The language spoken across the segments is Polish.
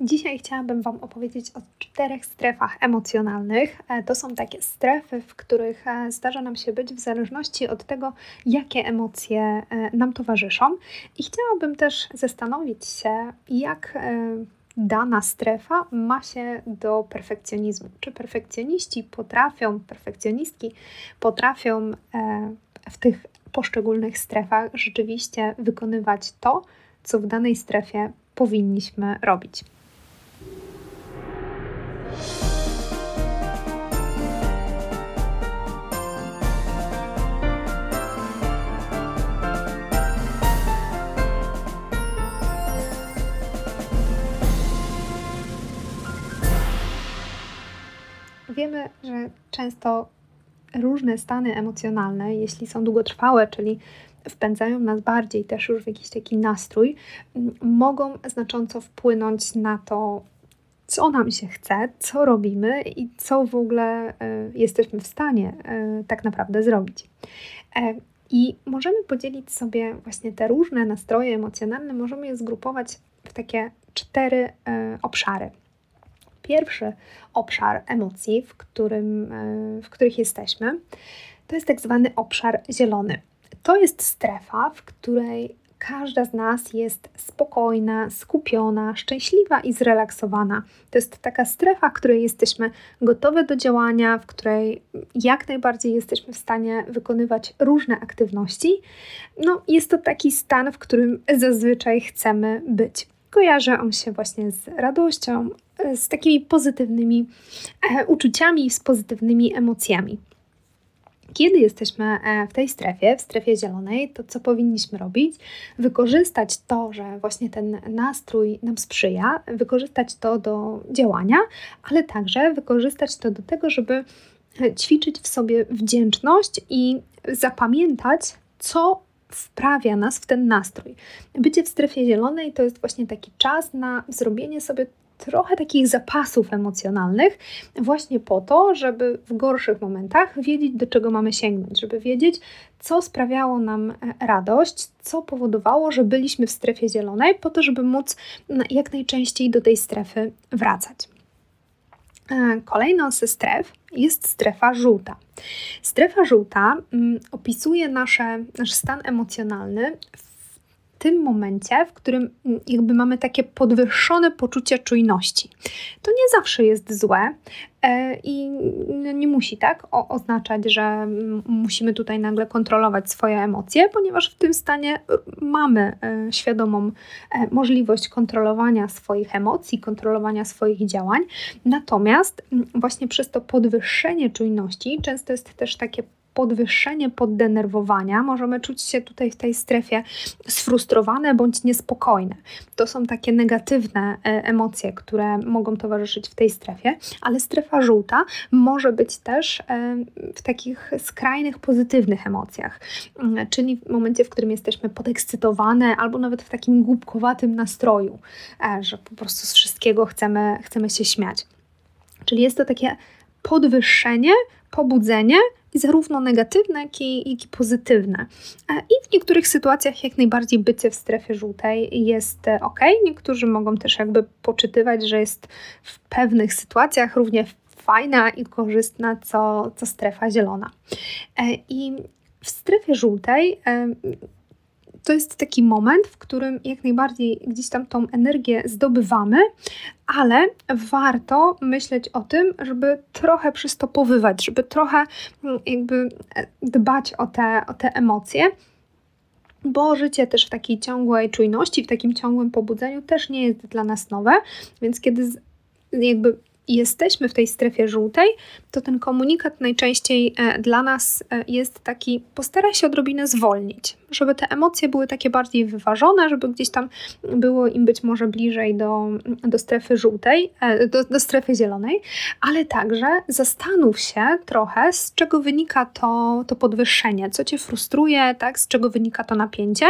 Dzisiaj chciałabym Wam opowiedzieć o czterech strefach emocjonalnych. E, to są takie strefy, w których e, zdarza nam się być w zależności od tego, jakie emocje e, nam towarzyszą. I chciałabym też zastanowić się, jak dana strefa ma się do perfekcjonizmu. Czy perfekcjoniści potrafią, perfekcjonistki potrafią w tych poszczególnych strefach rzeczywiście wykonywać to, co w danej strefie powinniśmy robić. Wiemy, że często różne stany emocjonalne, jeśli są długotrwałe, czyli wpędzają nas bardziej też już w jakiś taki nastrój, mogą znacząco wpłynąć na to, co nam się chce, co robimy i co w ogóle e, jesteśmy w stanie e, tak naprawdę zrobić. E, I możemy podzielić sobie właśnie te różne nastroje emocjonalne, możemy je zgrupować w takie cztery obszary. Pierwszy obszar emocji, w, którym, w których jesteśmy, to jest tak zwany obszar zielony. To jest strefa, w której każda z nas jest spokojna, skupiona, szczęśliwa i zrelaksowana. To jest taka strefa, w której jesteśmy gotowe do działania, w której jak najbardziej jesteśmy w stanie wykonywać różne aktywności. No, jest to taki stan, w którym zazwyczaj chcemy być. Kojarzy on się właśnie z radością, z takimi pozytywnymi e, uczuciami, z pozytywnymi emocjami. Kiedy jesteśmy e, w tej strefie, w strefie zielonej, to co powinniśmy robić? Wykorzystać to, że właśnie ten nastrój nam sprzyja, wykorzystać to do działania, ale także wykorzystać to do tego, żeby e, ćwiczyć w sobie wdzięczność i zapamiętać, co wprawia nas w ten nastrój. Bycie w strefie zielonej to jest właśnie taki czas na zrobienie sobie trochę takich zapasów emocjonalnych, właśnie po to, żeby w gorszych momentach wiedzieć, do czego mamy sięgnąć, żeby wiedzieć, co sprawiało nam e, radość, co powodowało, że byliśmy w strefie zielonej, po to, żeby móc jak najczęściej do tej strefy wracać. E, kolejną ze stref jest strefa żółta. Strefa żółta mm, opisuje nasze, nasz stan emocjonalny w tym momencie, w którym mm, jakby mamy takie podwyższone poczucie czujności. To nie zawsze jest złe e, i nie musi tak oznaczać, że musimy tutaj nagle kontrolować swoje emocje, ponieważ w tym stanie mamy e, świadomą e, możliwość kontrolowania swoich emocji, kontrolowania swoich działań. Natomiast właśnie przez to podwyższenie czujności często jest też takie podwyższenie poddenerwowania, możemy czuć się tutaj w tej strefie sfrustrowane bądź niespokojne. To są takie negatywne e, emocje, które mogą towarzyszyć w tej strefie, ale strefa żółta może być też e, w takich skrajnych pozytywnych emocjach, mm, czyli w momencie, w którym jesteśmy podekscytowane albo nawet w takim głupkowatym nastroju, e, że po prostu z wszystkiego chcemy, chcemy się śmiać. Czyli jest to takie podwyższenie, pobudzenie zarówno negatywne, jak i, jak i pozytywne. E, I w niektórych sytuacjach jak najbardziej bycie w strefie żółtej jest e, ok. Niektórzy mogą też jakby poczytywać, że jest w pewnych sytuacjach równie fajna i korzystna, co, co strefa zielona. E, I w strefie żółtej to jest taki moment, w którym jak najbardziej gdzieś tam tą energię zdobywamy, ale warto myśleć o tym, żeby trochę przystopowywać, żeby trochę mm, jakby e, dbać o te, o te emocje bo życie też w takiej ciągłej czujności, w takim ciągłym pobudzeniu też nie jest dla nas nowe, więc kiedy jakby jesteśmy w tej strefie żółtej, to ten komunikat najczęściej e, dla nas e, jest taki: postaraj się odrobinę zwolnić, żeby te emocje były takie bardziej wyważone, żeby gdzieś tam było im być może bliżej do, do strefy żółtej, e, do, do strefy zielonej, ale także zastanów się trochę, z czego wynika to, to podwyższenie, co cię frustruje, tak, z czego wynika to napięcie.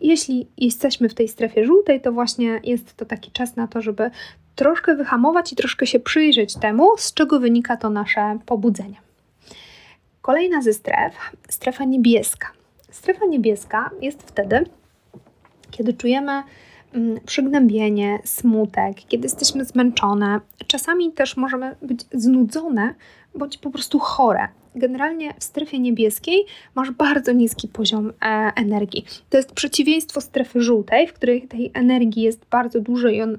Jeśli jesteśmy w tej strefie żółtej, to właśnie jest to taki czas na to, żeby troszkę wyhamować i troszkę się przyjrzeć temu, z czego wynika to nasze pobudzenie. Kolejna ze stref, strefa niebieska. Strefa niebieska jest wtedy, kiedy czujemy mm, przygnębienie, smutek, kiedy jesteśmy zmęczone. Czasami też możemy być znudzone bądź po prostu chore generalnie w strefie niebieskiej masz bardzo niski poziom e, energii. To jest przeciwieństwo strefy żółtej, w której tej energii jest bardzo dużo i on,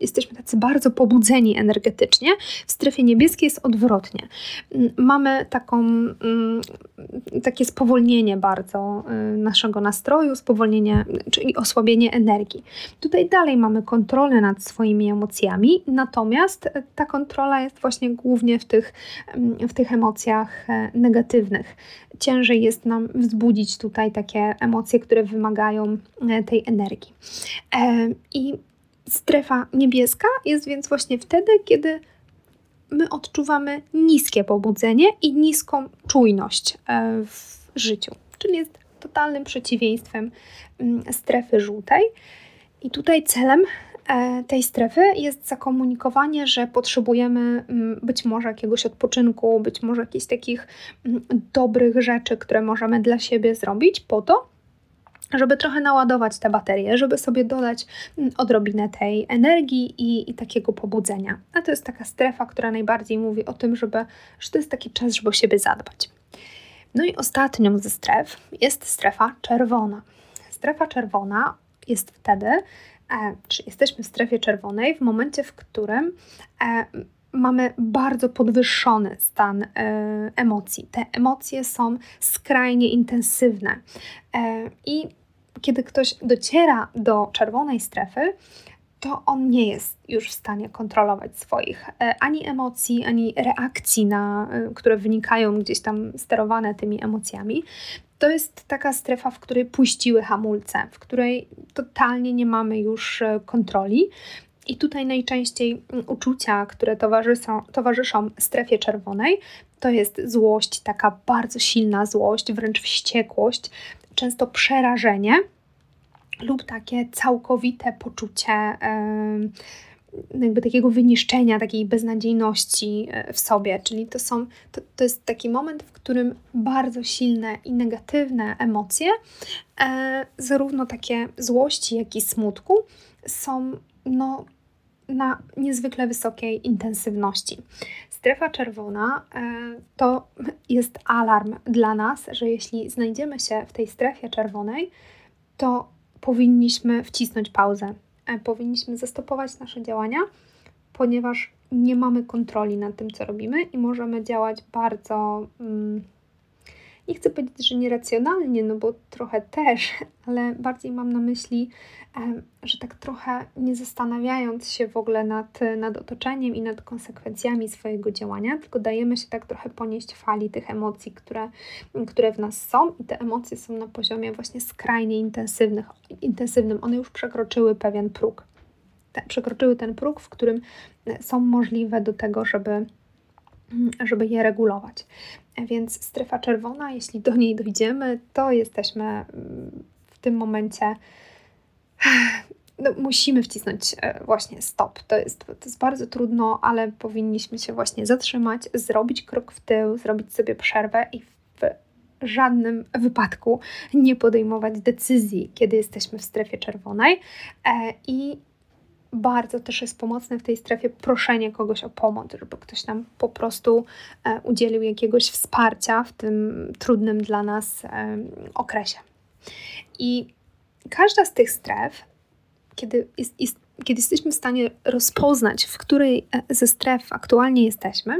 jesteśmy tacy bardzo pobudzeni energetycznie. W strefie niebieskiej jest odwrotnie. Mm, mamy taką, mm, takie spowolnienie bardzo y, naszego nastroju, spowolnienie, czyli osłabienie energii. Tutaj dalej mamy kontrolę nad swoimi emocjami, natomiast ta kontrola jest właśnie głównie w tych, w tych emocjach e, negatywnych. Ciężej jest nam wzbudzić tutaj takie emocje, które wymagają e, tej energii. E, I strefa niebieska jest więc właśnie wtedy, kiedy my odczuwamy niskie pobudzenie i niską czujność w życiu, czyli jest totalnym przeciwieństwem strefy żółtej. I tutaj celem tej strefy jest zakomunikowanie, że potrzebujemy mm, być może jakiegoś odpoczynku, być może jakichś takich mm, dobrych rzeczy, które możemy dla siebie zrobić po to, żeby trochę naładować te baterie, żeby sobie dodać mm, odrobinę tej energii i, i, takiego pobudzenia. A to jest taka strefa, która najbardziej mówi o tym, żeby, że to jest taki czas, żeby o siebie zadbać. No i ostatnią ze stref jest strefa czerwona. Strefa czerwona jest wtedy, E, czy jesteśmy w strefie czerwonej w momencie, w którym e, mamy bardzo podwyższony stan e, emocji. Te emocje są skrajnie intensywne i kiedy ktoś dociera do czerwonej strefy, to on nie jest już w stanie kontrolować swoich ani emocji, ani reakcji, na, które wynikają gdzieś tam sterowane tymi emocjami to jest taka strefa, w której puściły hamulce, w której totalnie nie mamy już e, kontroli. I tutaj najczęściej mm, uczucia, które towarzyszą, towarzyszą strefie czerwonej, to jest złość, taka bardzo silna złość, wręcz wściekłość, często przerażenie lub takie całkowite poczucie. Jakby takiego wyniszczenia, takiej beznadziejności e, w sobie. Czyli to, są, to, to jest taki moment, w którym bardzo silne i negatywne emocje, e, zarówno takie złości, jak i smutku, są no, na niezwykle wysokiej intensywności. Strefa czerwona e, to jest alarm dla nas, że jeśli znajdziemy się w tej strefie czerwonej, to powinniśmy wcisnąć pauzę E, powinniśmy zastopować nasze działania, ponieważ nie mamy kontroli nad tym, co robimy i możemy działać bardzo. Mm, nie chcę powiedzieć, że nieracjonalnie, no bo trochę też, ale bardziej mam na myśli, że tak trochę nie zastanawiając się w ogóle nad, nad otoczeniem i nad konsekwencjami swojego działania, tylko dajemy się tak trochę ponieść fali tych emocji, które, które w nas są i te emocje są na poziomie właśnie skrajnie intensywnych, intensywnym. One już przekroczyły pewien próg. Te, przekroczyły ten próg, w którym są możliwe do tego, żeby żeby je regulować. Więc strefa czerwona, jeśli do niej dojdziemy, to jesteśmy mm, w tym momencie. No, musimy wcisnąć e, właśnie stop. To jest, to jest bardzo trudno, ale powinniśmy się właśnie zatrzymać, zrobić krok w tył, zrobić sobie przerwę i w żadnym wypadku nie podejmować decyzji, kiedy jesteśmy w strefie czerwonej e, i bardzo też jest pomocne w tej strefie proszenie kogoś o pomoc, żeby ktoś nam po prostu e, udzielił jakiegoś wsparcia w tym trudnym dla nas e, okresie. I każda z tych stref, kiedy, jest, jest, kiedy jesteśmy w stanie rozpoznać, w której e, ze stref aktualnie jesteśmy,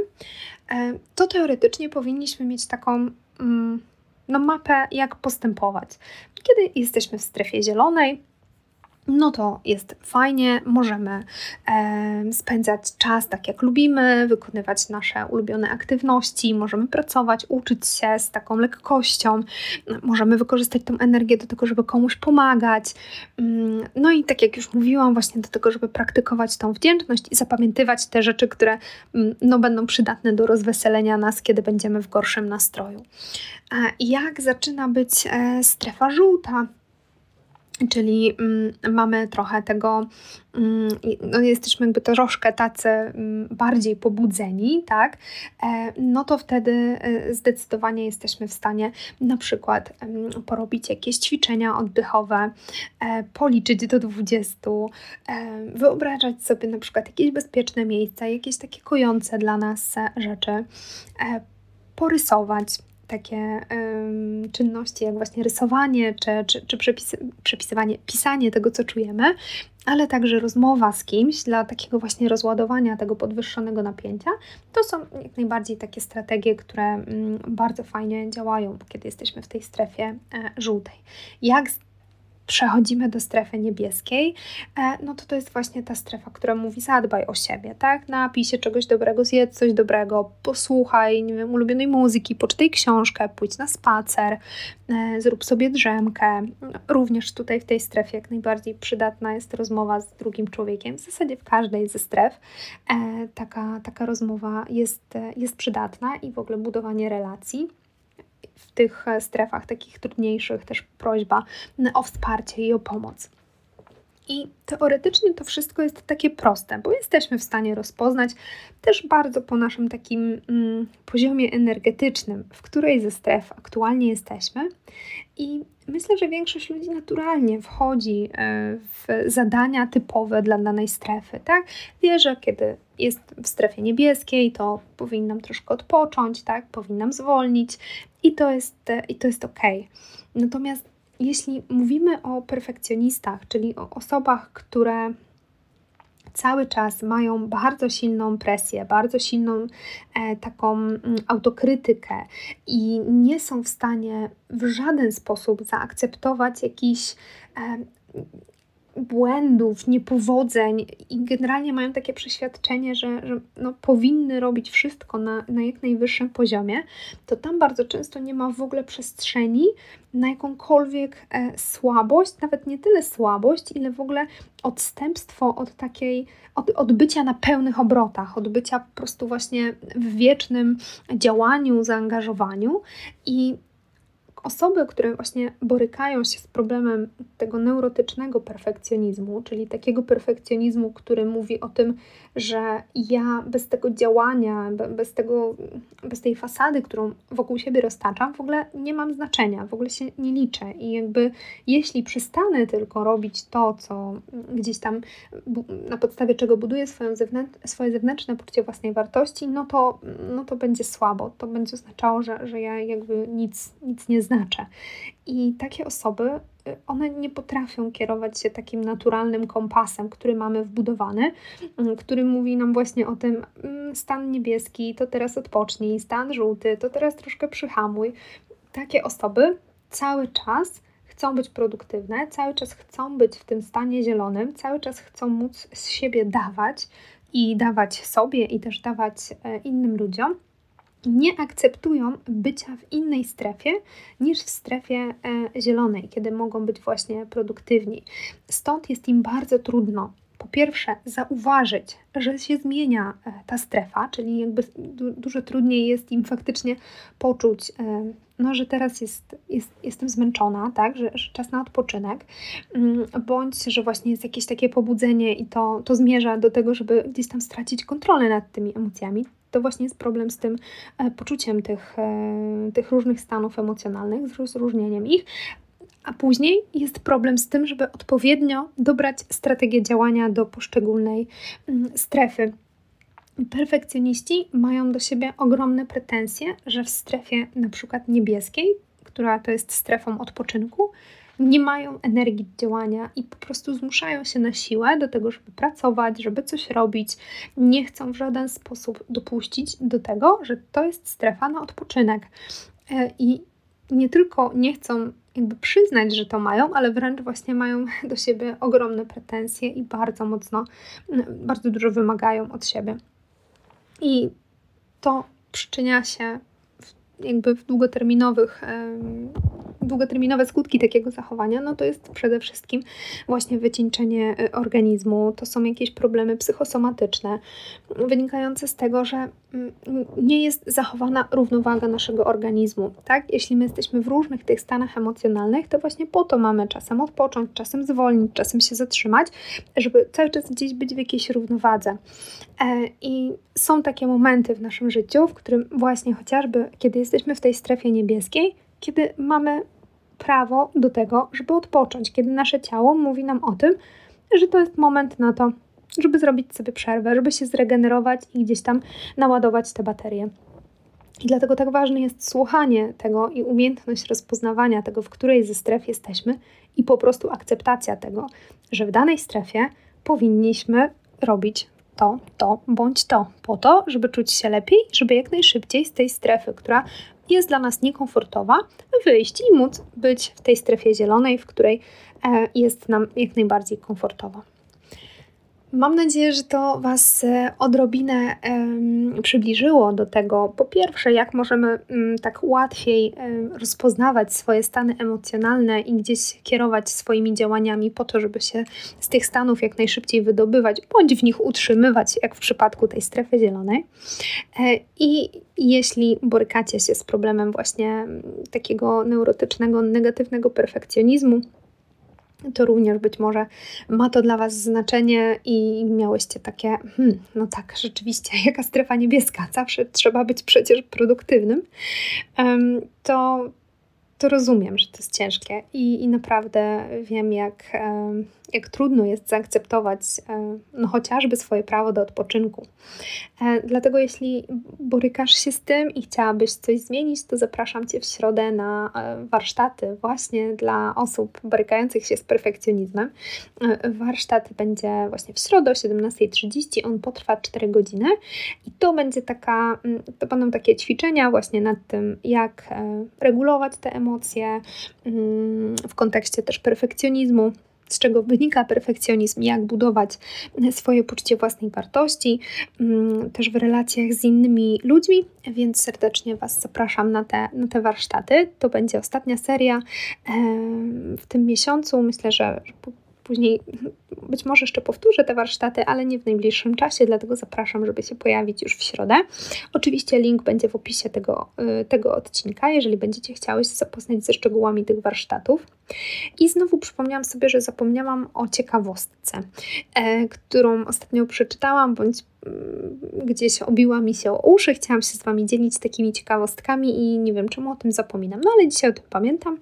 to teoretycznie powinniśmy mieć taką mm, no, mapę, jak postępować. Kiedy jesteśmy w strefie zielonej, no to jest fajnie, możemy e, spędzać czas tak jak lubimy, wykonywać nasze ulubione aktywności, możemy pracować, uczyć się z taką lekkością, możemy wykorzystać tą energię do tego, żeby komuś pomagać. Mm, no i tak jak już mówiłam, właśnie do tego, żeby praktykować tą wdzięczność i zapamiętywać te rzeczy, które mm, no, będą przydatne do rozweselenia nas, kiedy będziemy w gorszym nastroju. I jak zaczyna być e, strefa żółta? Czyli mm, mamy trochę tego, mm, no jesteśmy jakby troszkę tacy mm, bardziej pobudzeni, tak? E, no to wtedy e, zdecydowanie jesteśmy w stanie na przykład porobić jakieś ćwiczenia oddechowe, e, policzyć do 20, wyobrażać sobie na przykład jakieś bezpieczne miejsca, jakieś takie kojące dla nas rzeczy, porysować takie czynności jak właśnie rysowanie czy, czy, czy przepis, przepisywanie, pisanie tego, co czujemy, ale także rozmowa z kimś dla takiego właśnie rozładowania tego podwyższonego napięcia, to są jak najbardziej takie strategie, które mm, bardzo fajnie działają, kiedy jesteśmy w tej strefie e, żółtej. Jak przechodzimy do strefy niebieskiej, e, no to to jest właśnie ta strefa, która mówi zadbaj o siebie, tak? Napij się czegoś dobrego, zjedz coś dobrego, posłuchaj, nie wiem, ulubionej muzyki, poczytaj książkę, pójdź na spacer, e, zrób sobie drzemkę. Również tutaj w tej strefie jak najbardziej przydatna jest rozmowa z drugim człowiekiem. W zasadzie w każdej ze stref e, taka, taka rozmowa jest, jest przydatna i w ogóle budowanie relacji w tych strefach takich trudniejszych też prośba o wsparcie i o pomoc. I teoretycznie to wszystko jest takie proste, bo jesteśmy w stanie rozpoznać też bardzo po naszym takim mm, poziomie energetycznym, w której ze stref aktualnie jesteśmy. I myślę, że większość ludzi naturalnie wchodzi e, w zadania typowe dla danej strefy, tak? Wie, że kiedy jest w strefie niebieskiej, to powinnam troszkę odpocząć, tak? Powinnam zwolnić i to jest, i to jest ok. Natomiast jeśli mówimy o perfekcjonistach, czyli o osobach, które cały czas mają bardzo silną presję, bardzo silną e, taką mm, autokrytykę i nie są w stanie w żaden sposób zaakceptować jakichś e, błędów, niepowodzeń i generalnie mają takie przeświadczenie, że, że no, powinny robić wszystko na, na jak najwyższym poziomie, to tam bardzo często nie ma w ogóle przestrzeni na jakąkolwiek e, słabość, nawet nie tyle słabość, ile w ogóle odstępstwo od takiej, od, od bycia na pełnych obrotach, od bycia po prostu właśnie w wiecznym działaniu, zaangażowaniu i Osoby, które właśnie borykają się z problemem tego neurotycznego perfekcjonizmu, czyli takiego perfekcjonizmu, który mówi o tym, że ja bez tego działania, bez, tego, bez tej fasady, którą wokół siebie roztaczam, w ogóle nie mam znaczenia, w ogóle się nie liczę. I jakby jeśli przestanę tylko robić to, co gdzieś tam na podstawie czego buduję swoją zewnętrz, swoje zewnętrzne poczucie własnej wartości, no to, no to będzie słabo. To będzie oznaczało, że, że ja jakby nic, nic nie znaczę. I takie osoby, y, one nie potrafią kierować się takim naturalnym kompasem, który mamy wbudowany, mm, który mówi nam właśnie o tym, mm, stan niebieski to teraz odpocznij, stan żółty to teraz troszkę przyhamuj. Takie osoby cały czas chcą być produktywne, cały czas chcą być w tym stanie zielonym, cały czas chcą móc z siebie dawać i dawać sobie i też dawać e, innym ludziom nie akceptują bycia w innej strefie niż w strefie e, zielonej, kiedy mogą być właśnie produktywni. Stąd jest im bardzo trudno po pierwsze zauważyć, że się zmienia e, ta strefa, czyli jakby dużo trudniej jest im faktycznie poczuć, e, no, że teraz jest, jest, jestem zmęczona, tak, że, że czas na odpoczynek, mm, bądź że właśnie jest jakieś takie pobudzenie i to, to zmierza do tego, żeby gdzieś tam stracić kontrolę nad tymi emocjami to właśnie jest problem z tym e, poczuciem tych, e, tych różnych stanów emocjonalnych, z rozróżnieniem ich. A później jest problem z tym, żeby odpowiednio dobrać strategię działania do poszczególnej mm, strefy. Perfekcjoniści mają do siebie ogromne pretensje, że w strefie na przykład niebieskiej, która to jest strefą odpoczynku, nie mają energii działania i po prostu zmuszają się na siłę do tego, żeby pracować, żeby coś robić. Nie chcą w żaden sposób dopuścić do tego, że to jest strefa na odpoczynek. E, I nie tylko nie chcą jakby przyznać, że to mają, ale wręcz właśnie mają do siebie ogromne pretensje i bardzo mocno, bardzo dużo wymagają od siebie. I to przyczynia się jakby w długoterminowych długoterminowe skutki takiego zachowania, no to jest przede wszystkim właśnie wycieńczenie y, organizmu, to są jakieś problemy psychosomatyczne, wynikające z tego, że mm, nie jest zachowana równowaga naszego organizmu, tak? Jeśli my jesteśmy w różnych tych stanach emocjonalnych, to właśnie po to mamy czasem odpocząć, czasem zwolnić, czasem się zatrzymać, żeby cały czas gdzieś być w jakiejś równowadze. E, I są takie momenty w naszym życiu, w którym właśnie chociażby, kiedy jesteśmy w tej strefie niebieskiej, kiedy mamy prawo do tego, żeby odpocząć, kiedy nasze ciało mówi nam o tym, że to jest moment na to, żeby zrobić sobie przerwę, żeby się zregenerować i gdzieś tam naładować te baterie. I dlatego tak ważne jest słuchanie tego i umiejętność rozpoznawania tego, w której ze stref jesteśmy, i po prostu akceptacja tego, że w danej strefie powinniśmy robić to, to bądź to, po to, żeby czuć się lepiej, żeby jak najszybciej z tej strefy, która jest dla nas niekomfortowa, wyjść i móc być w tej strefie zielonej, w której e, jest nam jak najbardziej komfortowo. Mam nadzieję, że to Was e, odrobinę um, przybliżyło do tego, po pierwsze, jak możemy um, tak łatwiej um, rozpoznawać swoje stany emocjonalne i gdzieś kierować swoimi działaniami po to, żeby się z tych stanów jak najszybciej wydobywać, bądź w nich utrzymywać, jak w przypadku tej strefy zielonej. E, I jeśli borykacie się z problemem właśnie takiego neurotycznego, negatywnego perfekcjonizmu, to również być może ma to dla Was znaczenie i miałyście takie, hmm, no tak, rzeczywiście, jaka strefa niebieska, zawsze trzeba być przecież produktywnym, to, to rozumiem, że to jest ciężkie i, i naprawdę wiem, jak, jak trudno jest zaakceptować e, no, chociażby swoje prawo do odpoczynku. E, dlatego jeśli borykasz się z tym i chciałabyś coś zmienić, to zapraszam Cię w środę na e, warsztaty właśnie dla osób borykających się z perfekcjonizmem. Warsztat będzie właśnie w środę o 17.30, on potrwa 4 godziny i to będzie taka, mm, to będą takie ćwiczenia właśnie nad tym, jak regulować te emocje mm, w kontekście też perfekcjonizmu z czego wynika perfekcjonizm, jak budować swoje poczucie własnej wartości, mm, też w relacjach z innymi ludźmi, więc serdecznie Was zapraszam na te, na te warsztaty. To będzie ostatnia seria w tym miesiącu. Myślę, że później być może jeszcze powtórzę te warsztaty, ale nie w najbliższym czasie, dlatego zapraszam, żeby się pojawić już w środę. Oczywiście link będzie w opisie tego, y, tego odcinka, jeżeli będziecie chciały się zapoznać ze szczegółami tych warsztatów. I znowu przypomniałam sobie, że zapomniałam o ciekawostce, e, którą ostatnio przeczytałam, bądź mm, gdzieś obiła mi się o uszy. Chciałam się z Wami dzielić takimi ciekawostkami i nie wiem czemu o tym zapominam, no ale dzisiaj o tym pamiętam.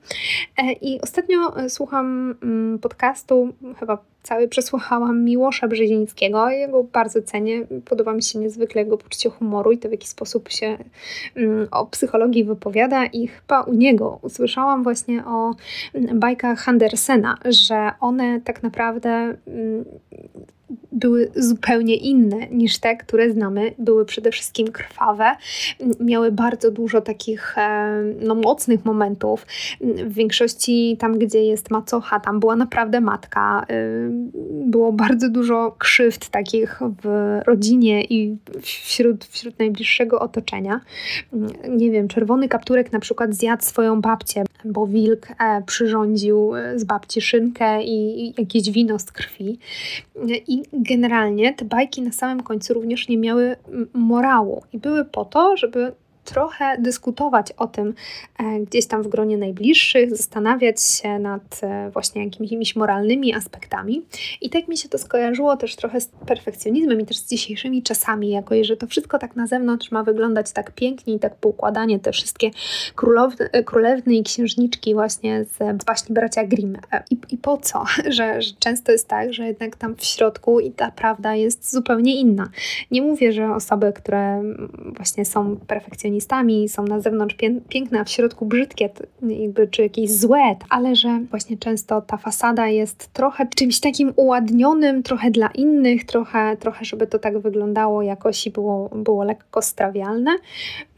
E, I ostatnio e, słucham mm, podcastu, chyba cały przesłuchałam Miłosza Brzezińskiego. Jego bardzo cenię. Podoba mi się niezwykle jego poczucie humoru i to w jaki sposób się mm, o psychologii wypowiada i chyba u niego usłyszałam właśnie o mm, bajkach Andersena, że one tak naprawdę mm, były zupełnie inne niż te, które znamy. Były przede wszystkim krwawe, miały bardzo dużo takich e, no, mocnych momentów. W większości tam, gdzie jest macocha, tam była naprawdę matka. E, było bardzo dużo krzywd takich w rodzinie i wśród, wśród najbliższego otoczenia. Nie wiem, czerwony kapturek na przykład zjadł swoją babcię, bo wilk e, przyrządził z babci szynkę i, i jakieś wino z krwi. I generalnie te bajki na samym końcu również nie miały morału i były po to, żeby trochę dyskutować o tym e, gdzieś tam w gronie najbliższych, zastanawiać się nad e, właśnie jakimiś moralnymi aspektami. I tak mi się to skojarzyło też trochę z perfekcjonizmem i też z dzisiejszymi czasami, jako że to wszystko tak na zewnątrz ma wyglądać tak pięknie i tak poukładanie, te wszystkie królowny, e, królewny i księżniczki właśnie z właśnie bracia Grimm. I, i po co? Że, że często jest tak, że jednak tam w środku i ta prawda jest zupełnie inna. Nie mówię, że osoby, które właśnie są perfekcjonistami, feministami, są na zewnątrz piękne, a w środku brzydkie, jakby, czy jakieś złe, ale że właśnie często ta fasada jest trochę czymś takim uładnionym, trochę dla innych, trochę, trochę żeby to tak wyglądało jakoś i było, było lekko strawialne,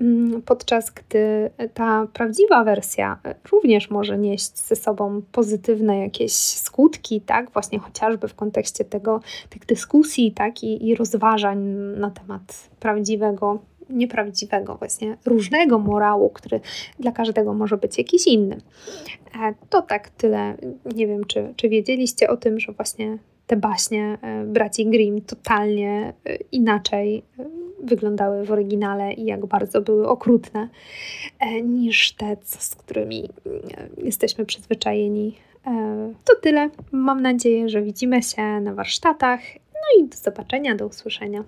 mm, podczas gdy ta prawdziwa wersja również może nieść ze sobą pozytywne jakieś skutki, tak, właśnie chociażby w kontekście tego, tych dyskusji, tak, i, i rozważań na temat prawdziwego nieprawdziwego, właśnie różnego morału, który dla każdego może być jakiś inny. E, to tak tyle. Nie wiem, czy, czy wiedzieliście o tym, że właśnie te baśnie e, braci Grimm totalnie e, inaczej wyglądały w oryginale i jak bardzo były okrutne niż te, z którymi jesteśmy przyzwyczajeni. To tyle. Mam nadzieję, że widzimy się na warsztatach. No i do zobaczenia, do usłyszenia.